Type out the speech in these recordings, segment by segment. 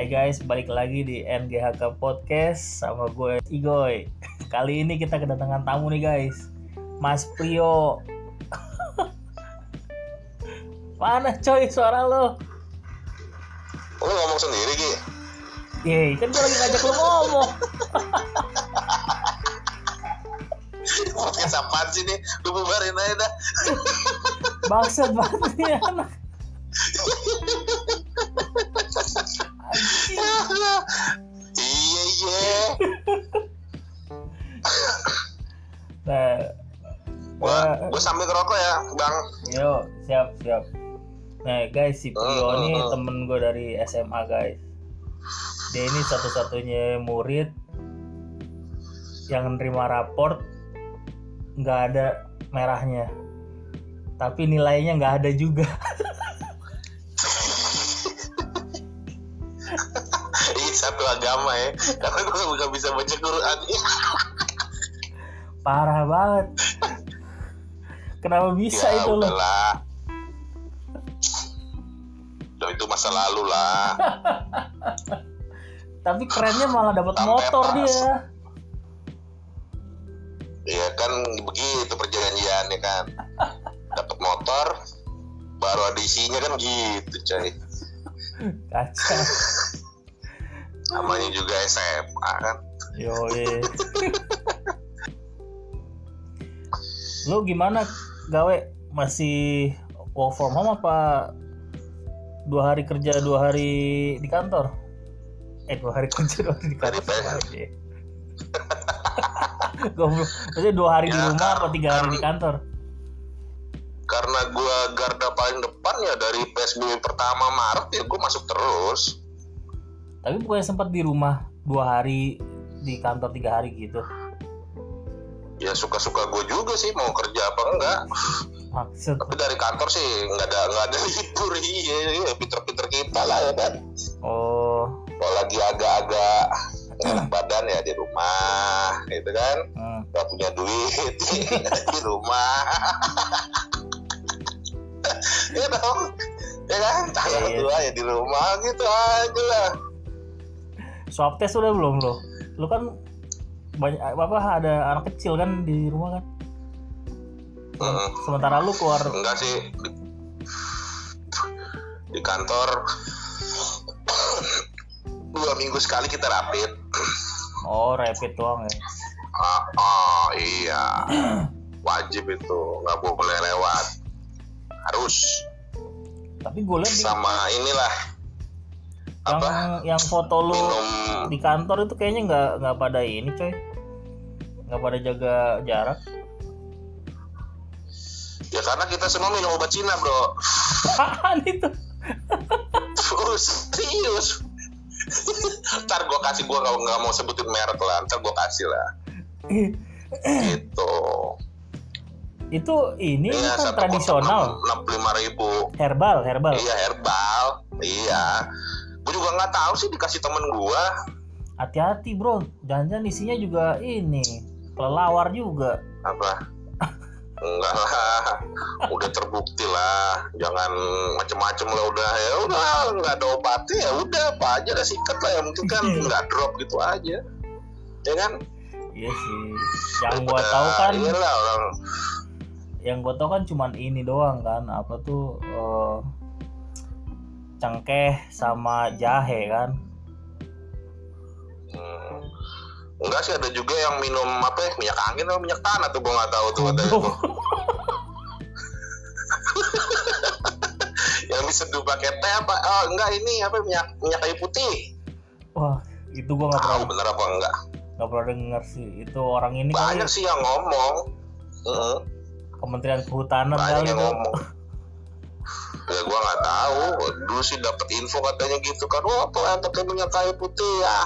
Hai guys, balik lagi di NGHK Podcast sama gue Igoy. Kali ini kita kedatangan tamu nih guys, Mas Prio. Mana coy suara lo? Lu ngomong sendiri Ki? Yeay, kan gue lagi ngajak lo ngomong. Podcast apaan sih nih? Lu bubarin aja dah Bangsat banget nih anak. Nah, Gua, gua gua sambil ngerokok ya Bang Yo, siap, siap. Nah, guys, si Prio Hmm, ini hmm, hmm. temen gue dari SMA, guys. Dia ini satu-satunya murid yang nerima raport nggak ada merahnya. Tapi nilainya nggak ada juga. Ini satu agama ya Karena gua gak bisa baca Quran Parah banget. Kenapa bisa Ya itu loh? Udah itu masa lalu lah Tapi kerennya malah dapat motor pas. dia. Ya kan begitu perjanjiannya kan Dapat motor Baru ada isinya kan gitu coy Kacau. Namanya juga SMA kan Yoi. Lu gimana gawe masih work from home apa dua hari kerja dua hari di kantor? Eh dua hari kerja dua hari di kantor. Goblok. Maksudnya dua hari di Ya, rumah apa kan- tiga hari di kantor? karena gua garda paling depan ya dari PSBB pertama Maret ya gua masuk terus Tapi bukannya sempat di rumah dua hari di kantor tiga hari gitu. Ya suka-suka gue juga sih mau kerja apa enggak. Maksud? Tapi dari kantor sih nggak ada nggak ada libur. Iya iya pinter-pinter kita lah ya kan oh. Kalau lagi agak-agak enak badan ya di rumah gitu kan. Hmm. nggak punya duit di rumah. Ya dong. Ya kan? Tanggal Iya. dua ya di rumah gitu aja lah. Swab test udah belum lo? Lu kan banyak apa ada anak kecil kan di rumah kan? Heeh. Sementara lu keluar enggak sih. Di, di kantor. Dua minggu sekali kita rapid. Oh rapid doang ya. ah, ah, iya. Wajib itu. Nggak boleh lewat. Harus. Tapi gue lihat di- sama inilah. Yang apa? yang foto lu minum. di kantor itu kayaknya nggak nggak pada ini coy. Nggak pada jaga jarak. ya karena kita semua minum obat Cina bro Apaan itu? Terus serius ntar gue kasih gue nggak nggak mau sebutin merek lah ntar gue kasih lah gitu itu ini Iya, kan tradisional, enam puluh lima ribu herbal, herbal. Iya herbal, iya. Gue juga nggak tahu sih dikasih temen gue. Hati-hati bro, jangan-jangan isinya juga ini kelelawar juga. Apa? Enggak lah, udah terbukti lah. Jangan macem-macem lah udah ya udah nggak ada obatnya ya udah apa aja dah sikat lah yang penting kan nggak drop gitu aja. Ya kan? Iya sih. Yang gua tahu kan Iyalah orang yang gue tau kan cuman ini doang kan apa tuh eh, cengkeh sama jahe kan Enggak sih ada juga yang minum apa ya minyak angin atau minyak tanah tuh gue nggak tahu tuh ada Goblok. yang diseduh pakai teh apa? Oh enggak ini apa minyak minyak kayu putih. Wah itu gue nggak tahu pernah bener apa enggak? nggak pernah denger sih itu orang ini banyak kali sih yang ngomong. Kementerian Kehutanan banyak kali yang tuh. ngomong. Ya gua nggak tahu. Dulu sih dapat info katanya gitu kan. Wah apa yang pakai minyak kayu putih ya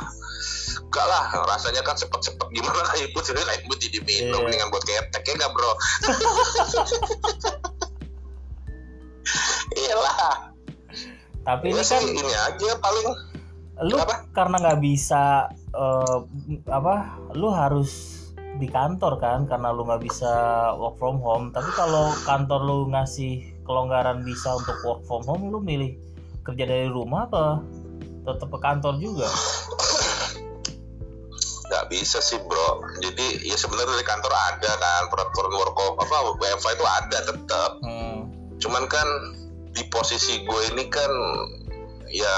enggak lah rasanya kan cepet-cepet gimana kayu putih. Kayu putih diminum Iya. mendingan buat ketek ya nggak bro? Iyalah. Tapi ini ini kan ini aja paling. Lu Kenapa? karena nggak bisa eh, apa lu harus di kantor kan karena lu nggak bisa work from home. Tapi kalau kantor lu ngasih kelonggaran bisa untuk work from home lu milih kerja dari rumah apa tetap ke kantor juga nggak bisa sih bro. Jadi ya sebenarnya dari kantor ada kan peraturan work apa WFH itu ada tetap hmm. cuman kan di posisi gue ini kan ya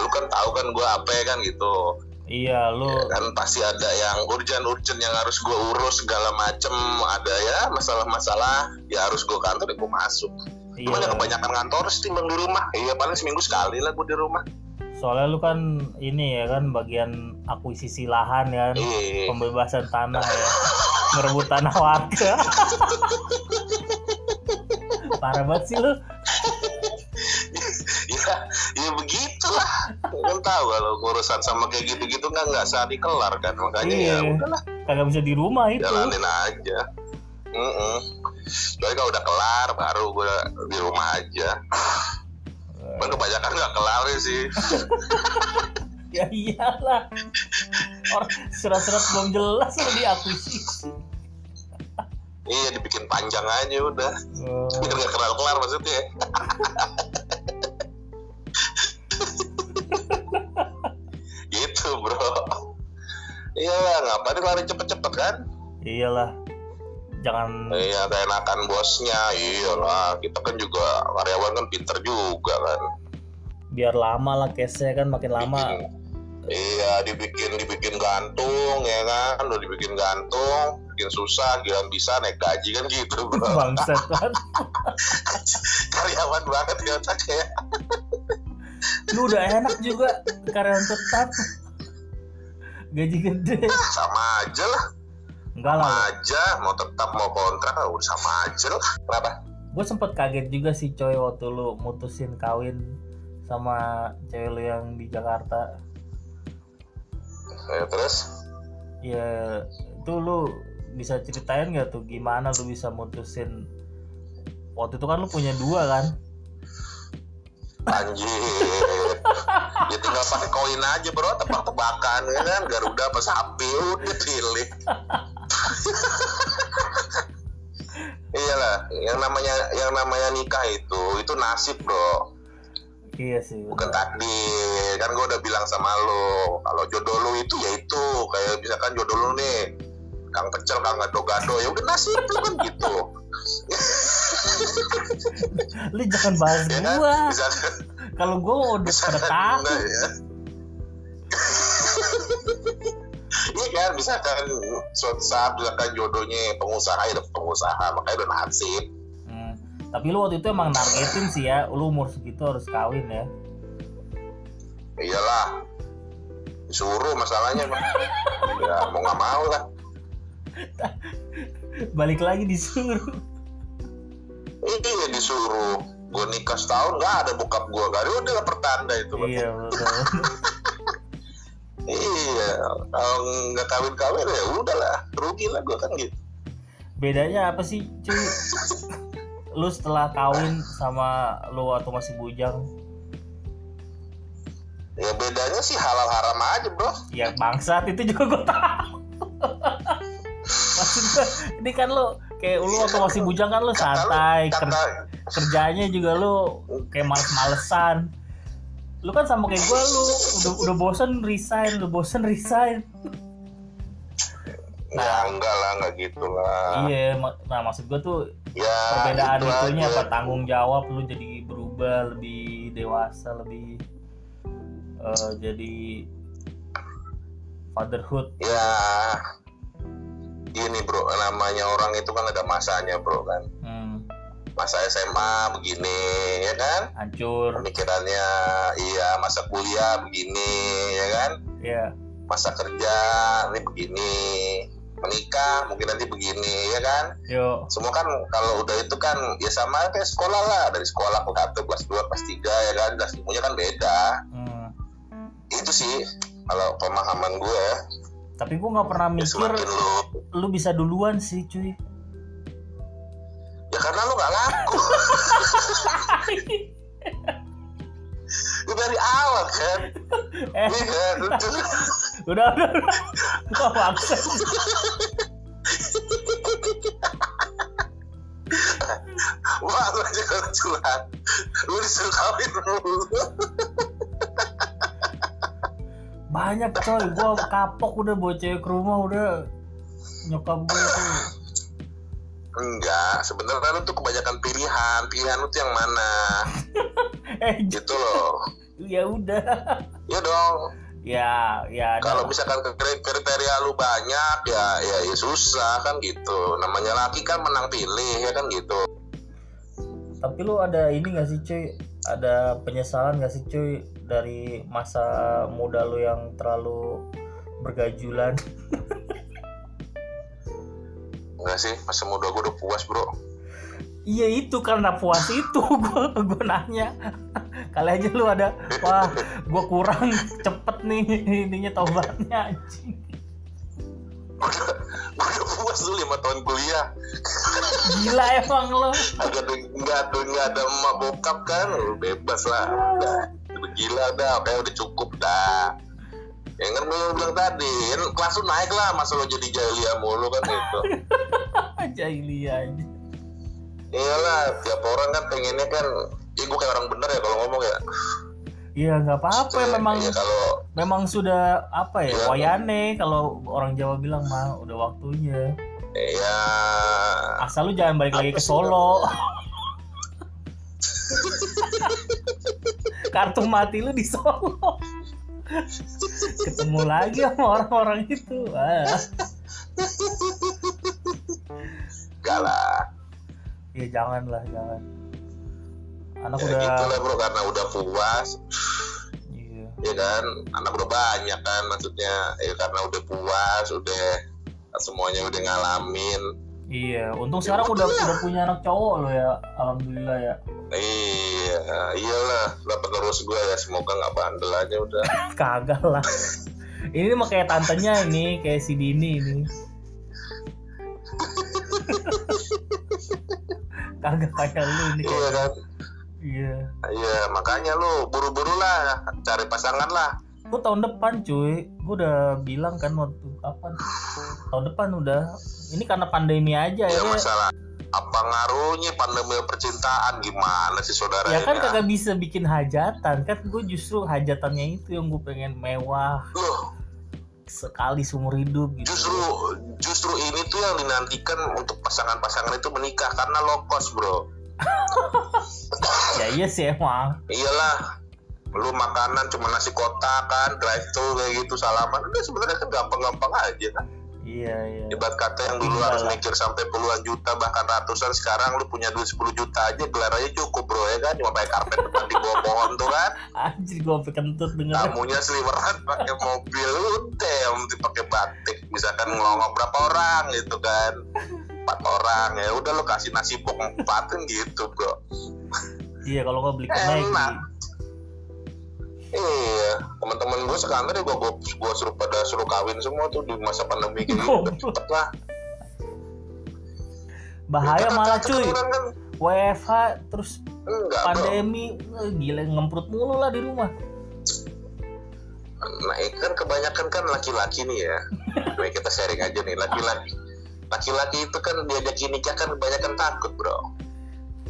lu kan tahu kan gue apa ya kan gitu. Iya lu ya kan pasti ada yang urgent-urgent yang harus gue urus segala macem. Ada ya masalah-masalah ya harus gue kantor ya gue masuk. Iya. cuman yang kebanyakan kantor sih timbang di rumah. Iya paling seminggu sekali lah gue di rumah soalnya lu kan ini ya kan bagian akuisisi lahan ya kan iya pembebasan tanah ya. Merebut tanah warga. Parah banget sih lu. Ya ya begitulah. Kan tahu kalau urusan sama kayak gitu-gitu kan nggak saat dikelar kan makanya Iya. ya udahlah. Kagak bisa di rumah itu. Jalanin aja. Mm Tapi kalau udah kelar baru gue di rumah aja. Cuman kebanyakan nggak kelar sih. ya iyalah orang surat-surat belum jelas udah diakuisisi iya dibikin panjang aja udah. Eh, Biar nggak kelar kelar maksudnya. gitu bro. Iya lah, ngapain lari cepet-cepet kan? iyalah jangan Iya, keenakan bosnya. Iyalah, kita kan juga karyawan kan pinter juga kan. biar lama lah case-nya kan makin lama. Bikin- iya dibikin dibikin gantung ya kan? Udah dibikin gantung bikin susah gila bisa naik gaji kan gitu bro. Bangsat kan karyawan banget ya. Otaknya lu udah enak juga karyawan tetap. Gaji gede. Sama aja lah enggak sama lah aja mau tetap mau kontrak udah sama aja lah kenapa? Gue sempet kaget juga sih coy waktu lu mutusin kawin sama cewek lu yang di Jakarta. Ya, terus? Ya itu lu bisa ceritain gak tuh gimana lu bisa mutusin? Waktu itu kan lu punya dua kan? Anjir. Ya tinggal pakai koin aja bro. Tebak-tebakan kan? Garuda apa sapi udah pilih iyalah yang namanya yang namanya nikah itu itu nasib bro. Iya sih bukan takdir. Kan gue udah bilang sama lo kalau jodoh lo itu ya itu. Kayak misalkan jodoh lo nih kang pecel kang gado-gado ya udah nasib lo kan gitu. Lu jangan bahas ya kan? gua. Kalau gua udah pada tahu enggak ya Iya kan, suatu saat misalkan jodohnya pengusaha ya pengusaha, makanya udah nasib. Hmm, tapi lu waktu itu emang nargetin sih ya lu umur segitu harus kawin ya Iyalah, disuruh masalahnya Pak. ya mau nggak mau lah. balik lagi disuruh Iya disuruh. Gue nikah setahun nggak ada bokap gue, gak ada udah pertanda itu. Iya betul Iya, kalau nggak kawin-kawin ya udahlah, rugi lah gue kan gitu. bedanya apa sih cuy lu setelah kawin sama lu atau masih bujang Ya bedanya sih halal haram aja bro. ya bangsat itu juga gue tahu maksudnya ini kan lu kayak lu waktu masih bujang kan lu- santai ker- kata, kerjanya juga lu kayak males-malesan lu kan sama kayak gue lu udah udah bosen resign udah bosen resign ya enggak lah, nggak gitu lah. iya nah maksud gue tuh Ya, perbedaan itu itunya aja. apa tanggung jawab lu jadi berubah lebih dewasa lebih eh, jadi fatherhood Ya, gini bro, namanya orang itu kan ada masanya bro kan. Masa SMA begini, ya kan? hancur Pemikirannya, iya masa kuliah begini, ya kan? ya Masa kerja ini begini, menikah mungkin nanti begini, ya kan? yuk Semua kan kalau udah itu kan ya sama kayak sekolah lah, dari sekolah kelas 1, kelas 2, kelas 3 ya kan, kelas ilmunya kan beda. hmm. Itu sih kalau pemahaman gue ya, tapi gue nggak pernah mikir semakin lu lu bisa duluan sih cuy ya gak dari awal kan? Eh. Iya udah udah udah. Bangsat. wah lu aja curhat. Lu disuruh kawin dulu banyak coy. Gue kapok udah bawa cewek ke rumah udah. Nyokap gue tuh enggak sebenarnya lu tuh kebanyakan pilihan. Pilihan lu tuh yang mana? Eh gitu loh. Ya udah. Ya dong. Ya ya kalau misalkan kri- kriteria lu banyak ya ya ya susah kan gitu. Namanya laki kan menang pilih ya kan gitu. Tapi lu ada ini gak sih cuy? Ada penyesalan gak sih cuy dari masa muda lu yang terlalu bergajulan enggak sih masa muda gue udah puas bro. Iya itu karena puas itu gua gua nanya. Kali aja lu ada wah gua kurang cepet nih ininya taubatnya anjing. Gue udah, udah puas dulu lima tahun kuliah. Gila emang lo agak ada nggak ada nggak ada emak bokap kan. Lu bebas lah udah. Udah gila dah kayak udah cukup dah yang gue bilang tadi. Kelas lu naik lah masa lo jadi jahiliyah mulu kan gitu jahiliyah aja iyalah tiap orang kan pengennya kan ya gue kayak orang bener ya kalau ngomong ya. Iya nggak apa-apa Maksudnya, memang ya kalau memang sudah apa ya Iya. wayane kalau orang Jawa bilang mah udah waktunya. Ya asal lu jangan balik lagi ke Solo. kartu mati lu di Solo ketemu lagi sama orang-orang itu. Ah. enggak lah. Ya jangan lah jangan. Anak ya udah gitu lah bro karena udah puas. Iya. Ya kan? Anak udah banyak kan maksudnya. Ya karena udah puas udah semuanya udah ngalamin. Iya untung sekarang udah udah punya anak cowok lo ya. Alhamdulillah ya iya iyalah lah penerus gue ya semoga nggak bandel aja udah. Kagak lah. Ini mah kayak tantenya ini kayak si Dini ini. Kagak kayak lu ini. Iya kan? Iya. Iya makanya lu buru-buru lah cari pasangan lah. Gua tahun depan cuy. Gua udah bilang kan waktu kapan? Tahun depan udah. Ini karena pandemi aja ya ya. masalah apa ngaruhnya pandemi percintaan? Gimana sih saudara ya kan ini? kagak bisa bikin hajatan. Kan gue justru hajatannya itu yang gue pengen mewah. Loh, sekali seumur hidup gitu. Justru justru ini tuh yang dinantikan untuk pasangan-pasangan itu menikah karena low cost bro. Ya iya sih emang. Iyalah. Lu makanan cuma nasi kotak kan drive thru kayak gitu salaman. Udah sebenarnya kan gampang-gampang aja kan iya iya. Ibarat kata yang dulu harus mikir sampai puluhan juta bahkan ratusan. Sekarang lu punya duit 10 juta aja gelar aja cukup bro ya kan? Cuma pakai karpet depan di bawah pohon tuh kan? Anjir sampai kentut denger. Tamunya seliweran pakai mobil udah yang penting pakai batik. Misalkan ngelongok berapa orang gitu kan? Empat orang ya udah lu kasih nasi bok empatin gitu bro. Iya kalau gue beli ke Enak. Iya teman-teman gue sekantor ya gue gue suruh pada suruh kawin semua tuh di masa pandemi kayak gitu cepet lah. Bahaya Ya, malah kan cuy. kan? WFH terus enggak bro. pandemi eh, gila ngemprut mulu lah di rumah. Nah, kan kebanyakan kan laki-laki nih ya. Baik kita sharing aja nih, laki-laki. Laki-laki itu kan diajak nikah kan kebanyakan takut, Bro.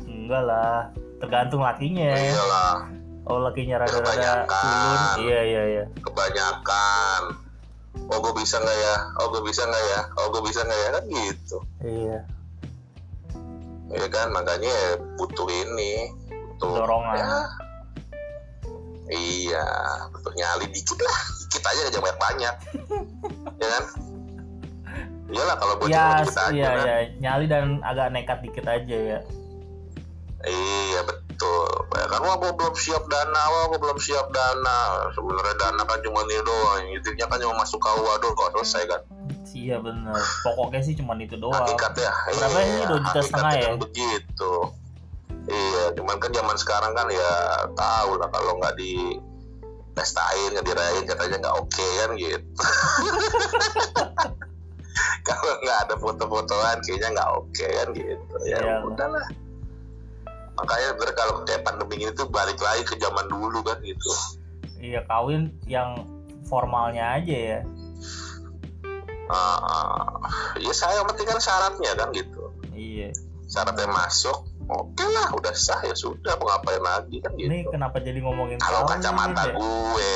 enggak lah tergantung lakinya. Iyalah, oh lakinya rada-rada Kebanyakan. culun iya iya iya kebanyakan. Oh, gue bisa nggak ya? Oh, gue bisa nggak ya? Oh, gue bisa nggak ya? Kan gitu. iya Ya kan, makanya ya butuh ini. Butuh, Dorongan. Ya, iya, butuh nyali dikit lah. Dikit aja jangan banyak-banyak. ya kan? Iyalah kalau bocah ya dikit aja iya kan. iya nyali dan agak nekat dikit aja ya Iya betul. Ya gue belum siap dana, wah gue belum siap dana. Sebenarnya dana kan cuma ini doang. Intinya kan cuma masuk KUA doang kok selesai kan. iya bener pokoknya sih cuma itu doang Hakikatnya. Berapa iya, ini? Dua juta setengah ya? begitu. Iya, cuman kan zaman sekarang kan ya tahu lah kalau nggak di pestain, nggak dirayain katanya nggak oke kan gitu. kalau nggak ada foto-fotoan kayaknya nggak oke kan gitu. Ya Iya. udahlah. Makanya bener kalau kayak pandemi ini tuh balik lagi ke zaman dulu kan gitu. iya kawin yang formalnya aja ya. Ah, ya saya yang penting kan syaratnya kan gitu. iya. Syaratnya masuk, oke lah udah sah ya sudah mau ngapain lagi kan gitu. Ini kenapa jadi ngomongin kalau kacamata gue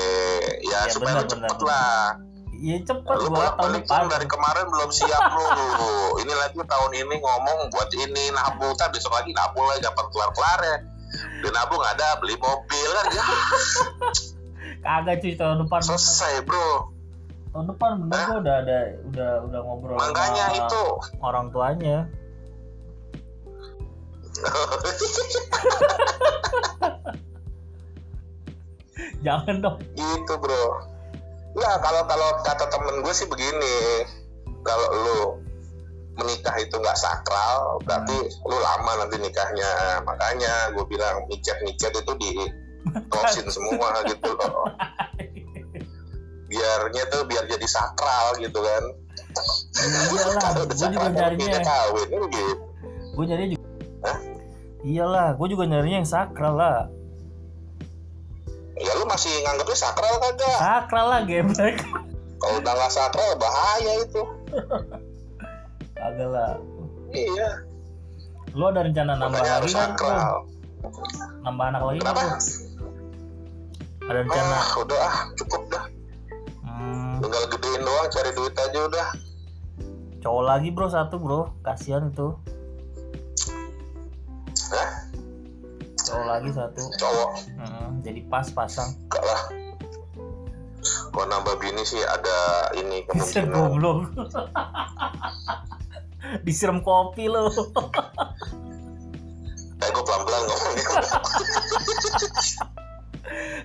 ya, Ya, supaya benar, lu cepet lah Iya cepet lu gua tahun depan. dari kemarin belum siap lu ini lagi tahun ini ngomong buat ini nabung tak besok lagi nabung lagi dapat kelar kelar ya dan nabung ada beli mobil kan ya Kagak cuy tahun depan. selesai bro Tahun depan bener gua udah ada udah udah ngobrol makanya sama itu orang tuanya. Jangan dong. gitu bro Nah kalau kalau kata temen gue sih begini kalau lu menikah itu nggak sakral berarti lu lama nanti nikahnya makanya gue bilang micet micet itu di closein semua gitu loh biarnya tuh biar jadi sakral gitu kan Iyalah, udah juga nyarinya. kawin gitu Gue nyarinya juga. Hah? Iyalah, gue juga nyarinya yang sakral lah. Masih nganggapnya sakral kagak Sakral lah geblek. kalau udah nggak sakral bahaya itu Kagak lah. iya Lu ada rencana nambah makanya lagi kan? Sakral Nambah anak lagi kan? kenapa Bro? Ada rencana. ah udah ah cukup dah Hmm, tinggal gedein doang cari duit aja udah cowok lagi bro satu bro. Kasihan itu. Cowok lagi satu. cowok Hmm, jadi pas pasang. enggak lah kalau nambah bini sih ada ini kemungkinan goblok. Disiram kopi lo. eh gue pelan pelan ngomongnya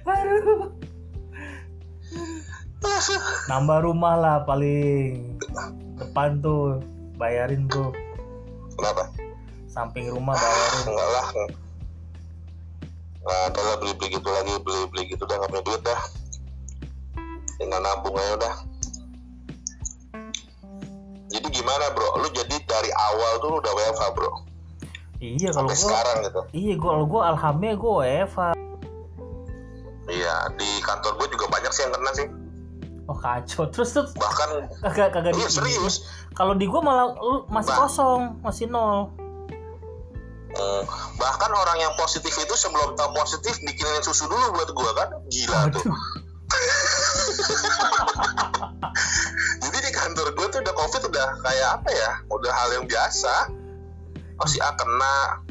Aduh. Nambah rumah lah paling depan tuh bayarin bro. kenapa Samping rumah bayarin. enggak lah nah ada lah beli beli gitu lagi beli beli gitu udah nggak punya duit dah tinggal nabung aja udah jadi gimana bro lu jadi dari awal tuh lu udah WFH bro Iya kalau gua sekarang gitu Iya gua kalau gua alhamdulillah gua WFH. iya di kantor gue juga banyak sih yang kena sih Oh kacau. Terus terus bahkan kagak kagak iya serius Kalau di gua malah lu masih Bang. kosong, masih nol. Hmm, bahkan orang yang positif itu sebelum tahu positif bikinin susu dulu buat gua kan? Gila tuh. Aduh. jadi di kantor gua tuh udah covid udah kayak apa ya? Udah hal yang biasa. Oh si A kena.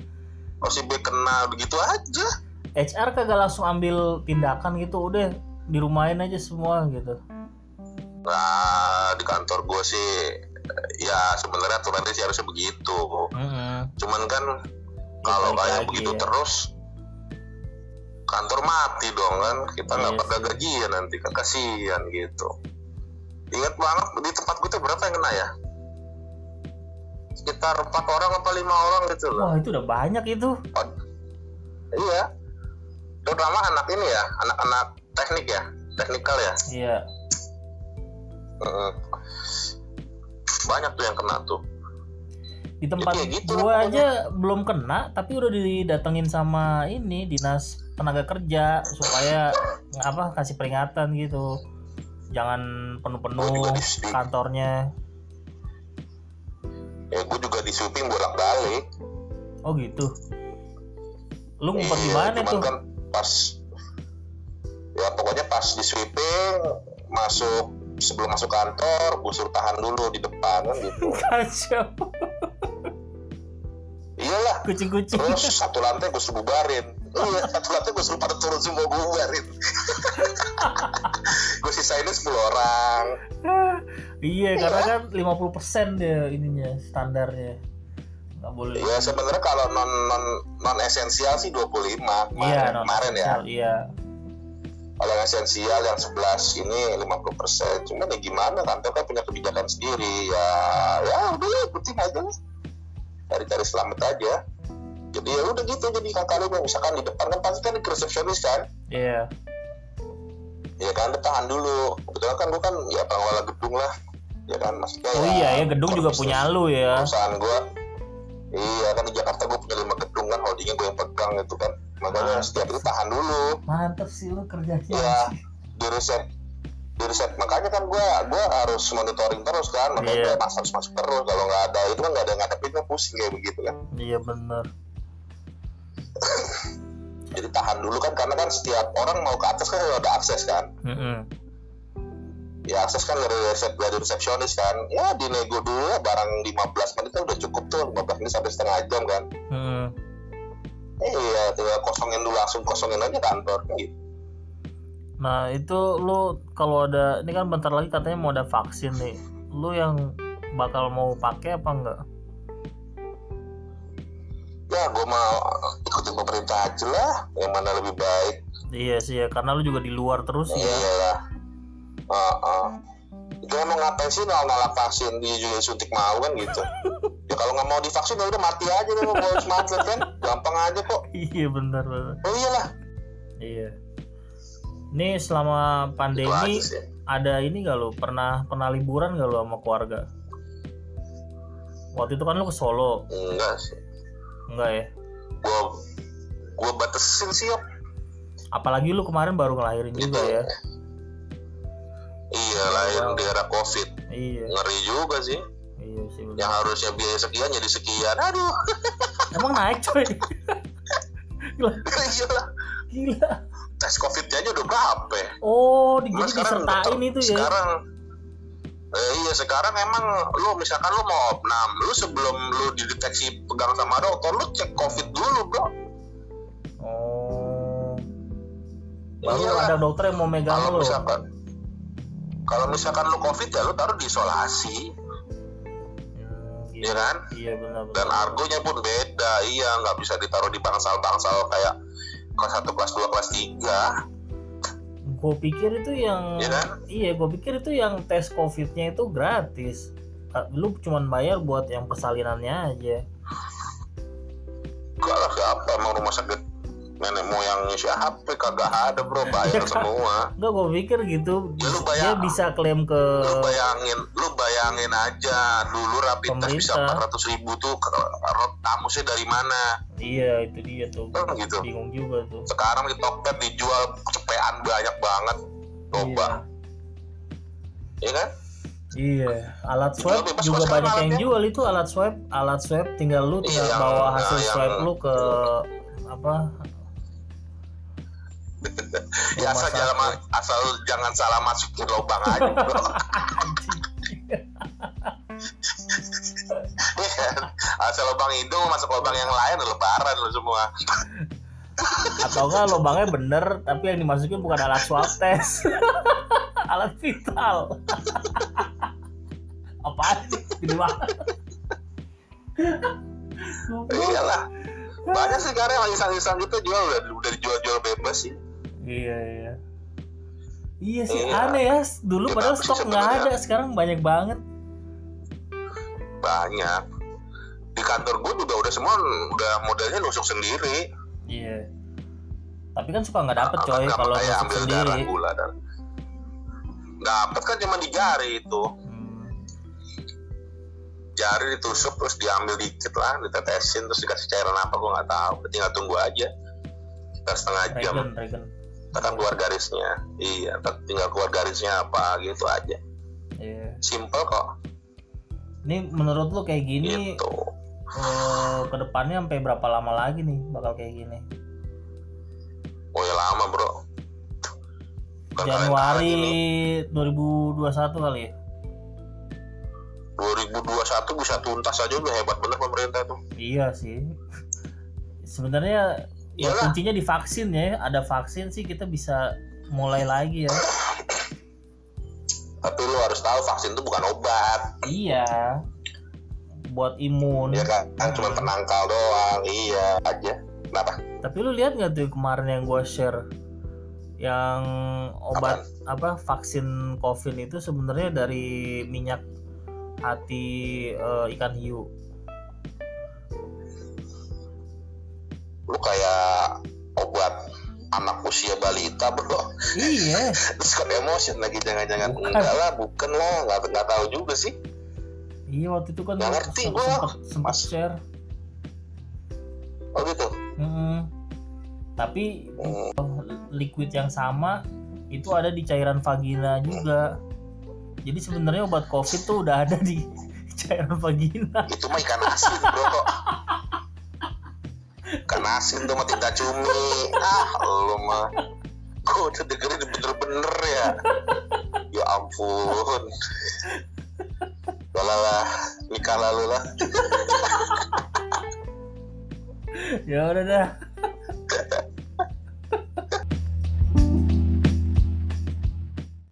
Oh si B kena. Begitu aja. HR kagak langsung ambil tindakan gitu, udah di rumahin aja semua gitu. nah di kantor gua sih ya sebenarnya aturannya sih harusnya begitu. Mm-mm. cuman kan kalau kayak begitu ya. terus kantor mati dong kan? Kita nggak Iya pada gajian nanti kan kasihan gitu. Ingat banget di tempat gue tuh berapa yang kena ya? Sekitar empat orang apa lima orang gitu loh. Wah itu udah banyak itu. iya. Terutama anak ini ya anak-anak teknik ya teknikal ya? Iya. Banyak tuh yang kena tuh Di tempat ya gitu gua aja belum kena, tapi udah didatengin sama ini dinas tenaga kerja supaya apa kasih peringatan gitu. Jangan Gua penuh-penuh kantornya. ya gue juga di sweeping bolak balik Oh gitu. Lu ngumpet di Iya, mana cuman tuh? kan pas ya pokoknya pas di sweeping masuk sebelum masuk kantor gue suruh tahan dulu di depan kan gitu Kacau. Kucing-kucing. terus satu lantai gue suruh bubarin. Iya satu lantai gue suruh pada turun semua gue bubarin. Gue sisainnya 10 orang. Iya, karena kan 50% dia ininya standarnya. Nggak boleh. ya sebenarnya kalau non non non esensial sih 25 kemarin, Iya, non kemarin ya. Iya. kalau yang esensial yang 11 ini 50% cuman ya gimana kantor kan punya kebijakan sendiri. Ya ya udah ya ikutin aja lah. Cari-cari selamat aja jadi ya udah gitu jadi kakak misalkan di depan kan pasti kan di resepsionis kan Iya. ya kan tahan dulu kebetulan kan gua kan ya pengelola gedung lah ya kan maksudnya Oh iya ya gedung juga punya lu ya. perusahaan gua iya kan di Jakarta gua punya lima gedung kan holdingnya gua yang pegang gitu kan makanya Ah. setiap itu tahan dulu Mantep sih lu kerjanya. Iya, di riset di riset makanya kan gue gua harus monitoring terus kan makanya Iya. gue mas harus masuk terus kalau nggak ada itu kan nggak ada ngadepin kan pusing kayak begitu kan Iya bener. Jadi tahan dulu kan karena kan setiap orang mau ke atas kan ada akses kan Mm-mm. ya akses kan dari resep dari resepsionis kan ya dinego dulu ya barang 15 menit kan udah cukup tuh 15 menit sampai setengah jam kan Mm-mm. eh, iya tinggal kosongin dulu langsung kosongin aja kantor kan gitu Nah itu lu kalau ada ini kan bentar lagi katanya mau ada vaksin nih, lu yang bakal mau pakai apa enggak? Ya gue mau ikutin pemerintah aja lah yang mana lebih baik. Iya sih ya, karena lu juga di luar terus iya ya. lah. Uh, uh. emang ngapain sih nolak nolak vaksin dia juga suntik mau kan gitu. Ya kalau nggak mau divaksin ya udah mati aja deh mau harus mati kan? Gampang aja kok. Iya benar benar. oh iyalah Iya. Nih selama pandemi aja ada ini gak lu? Pernah pernah liburan gak lu sama keluarga? Waktu itu kan lu ke Solo, enggak sih enggak ya? gue gue batasin sih ya Apalagi lu kemarin baru ngelahirin juga ya. iya lahir di era covid Iya, ngeri juga sih iya sih benar. yang harusnya biaya sekian jadi sekian aduh Emang naik coy. gila, iyalah gila. tes covid aja udah berapa ya? Oh, di, Nah, jadi disertain itu ya. sekarang eh, iya sekarang emang lu misalkan lu mau opnam lu sebelum lu dideteksi pegang sama dokter lu cek covid dulu bro Oh. Baru Iyalah. ada dokter yang mau megang kalau lu. misalkan kalau misalkan lu covid ya lu taruh di isolasi Hmm, ya kan Iya benar dan benar. argonya pun beda iya nggak bisa ditaruh di bangsal-bangsal kayak kelas 1, kelas 2, kelas 3 Gue pikir itu yang Iya kan? iya, gue pikir itu yang tes covidnya itu gratis. Lu cuman bayar buat yang persalinannya aja. Gak lah siapa emang rumah sakit nenek moyangnya siapa kagak ada bro Iya bayar semua Enggak, gue pikir gitu. Ya, lu Dia bayar. bisa klaim ke lu bayangin lu bayangin aja dulu rapid test bisa Pemerintah. 400 ribu tuh tamusnya dari mana Iya, itu dia tuh. Kan gitu. Bingung juga tuh. sekarang di Tokped dijual cepean banyak banget coba ya kan Iya, alat swab juga sekarang banyak yang jual itu alat swab, alat swab tinggal lu tinggal Iya, bawa hasil yang- swab lu ke apa? ya asal jangan asal jangan salah masukin lubang aja bro asal lubang hidung masuk lubang yang lain lebaran lu semua Atau enggak lubangnya bener tapi yang dimasukin bukan alat swab test. alat vital. Apaan sih? Gede banget. Iyalah banyak sih sekarang yang iseng-iseng gitu jual udah udah dijual-jual bebas sih Iya iya. Iya sih Iya. aneh ya. Dulu Ya, padahal stok nggak sebenarnya- ada, sekarang banyak banget. banyak di kantor gue juga udah semua udah modelnya nusuk sendiri Iya. Tapi kan suka nggak dapet coy Nggak kalau masuk ambil darah sendiri. gula dan dapet kan cuma di jari itu Hmm. jari ditusuk terus diambil dikit lah ditetesin terus dikasih cairan apa gue nggak tahu tinggal tunggu aja sekitar setengah jam Regen, kan keluar garisnya iya tinggal keluar garisnya apa gitu aja Iya. simple kok Ini menurut lu kayak gini gitu eh, ke depannya sampai berapa lama lagi nih bakal kayak gini? oh ya lama bro Bukan Januari 2021 kali ya? 2021 bisa tuntas aja udah hebat bener pemerintah tuh Iya sih. Sebenarnya ya kuncinya di vaksin ya. Ada vaksin sih kita bisa mulai lagi ya. tapi lu harus tahu vaksin itu bukan obat Iya. Buat imun. ya kan kan cuma penangkal doang iya aja kenapa Tapi lu lihat nggak tuh kemarin yang gue share yang obat apa vaksin COVID itu sebenarnya dari minyak hati eh, ikan hiu. Lu kayak obat anak usia balita bro Iya. terus kan emosi lagi jangan-jangan Bukan. enggak lah bukan lah nggak nggak tahu juga sih Iya waktu itu kan Nggak ngerti gua. Mas. share. oh gitu Mm-mm. Tapi Hmm. liquid yang sama itu ada di cairan vagina juga. Jadi sebenarnya obat COVID tuh udah ada di cairan vagina. itu mah ikan asin bro kok ikan dipanasin tuh sama tinta cumi. Ah lu mah gue udah dengerin bener-bener ya? Ya ampun. Lah nikah lalu lah. Ya udah dah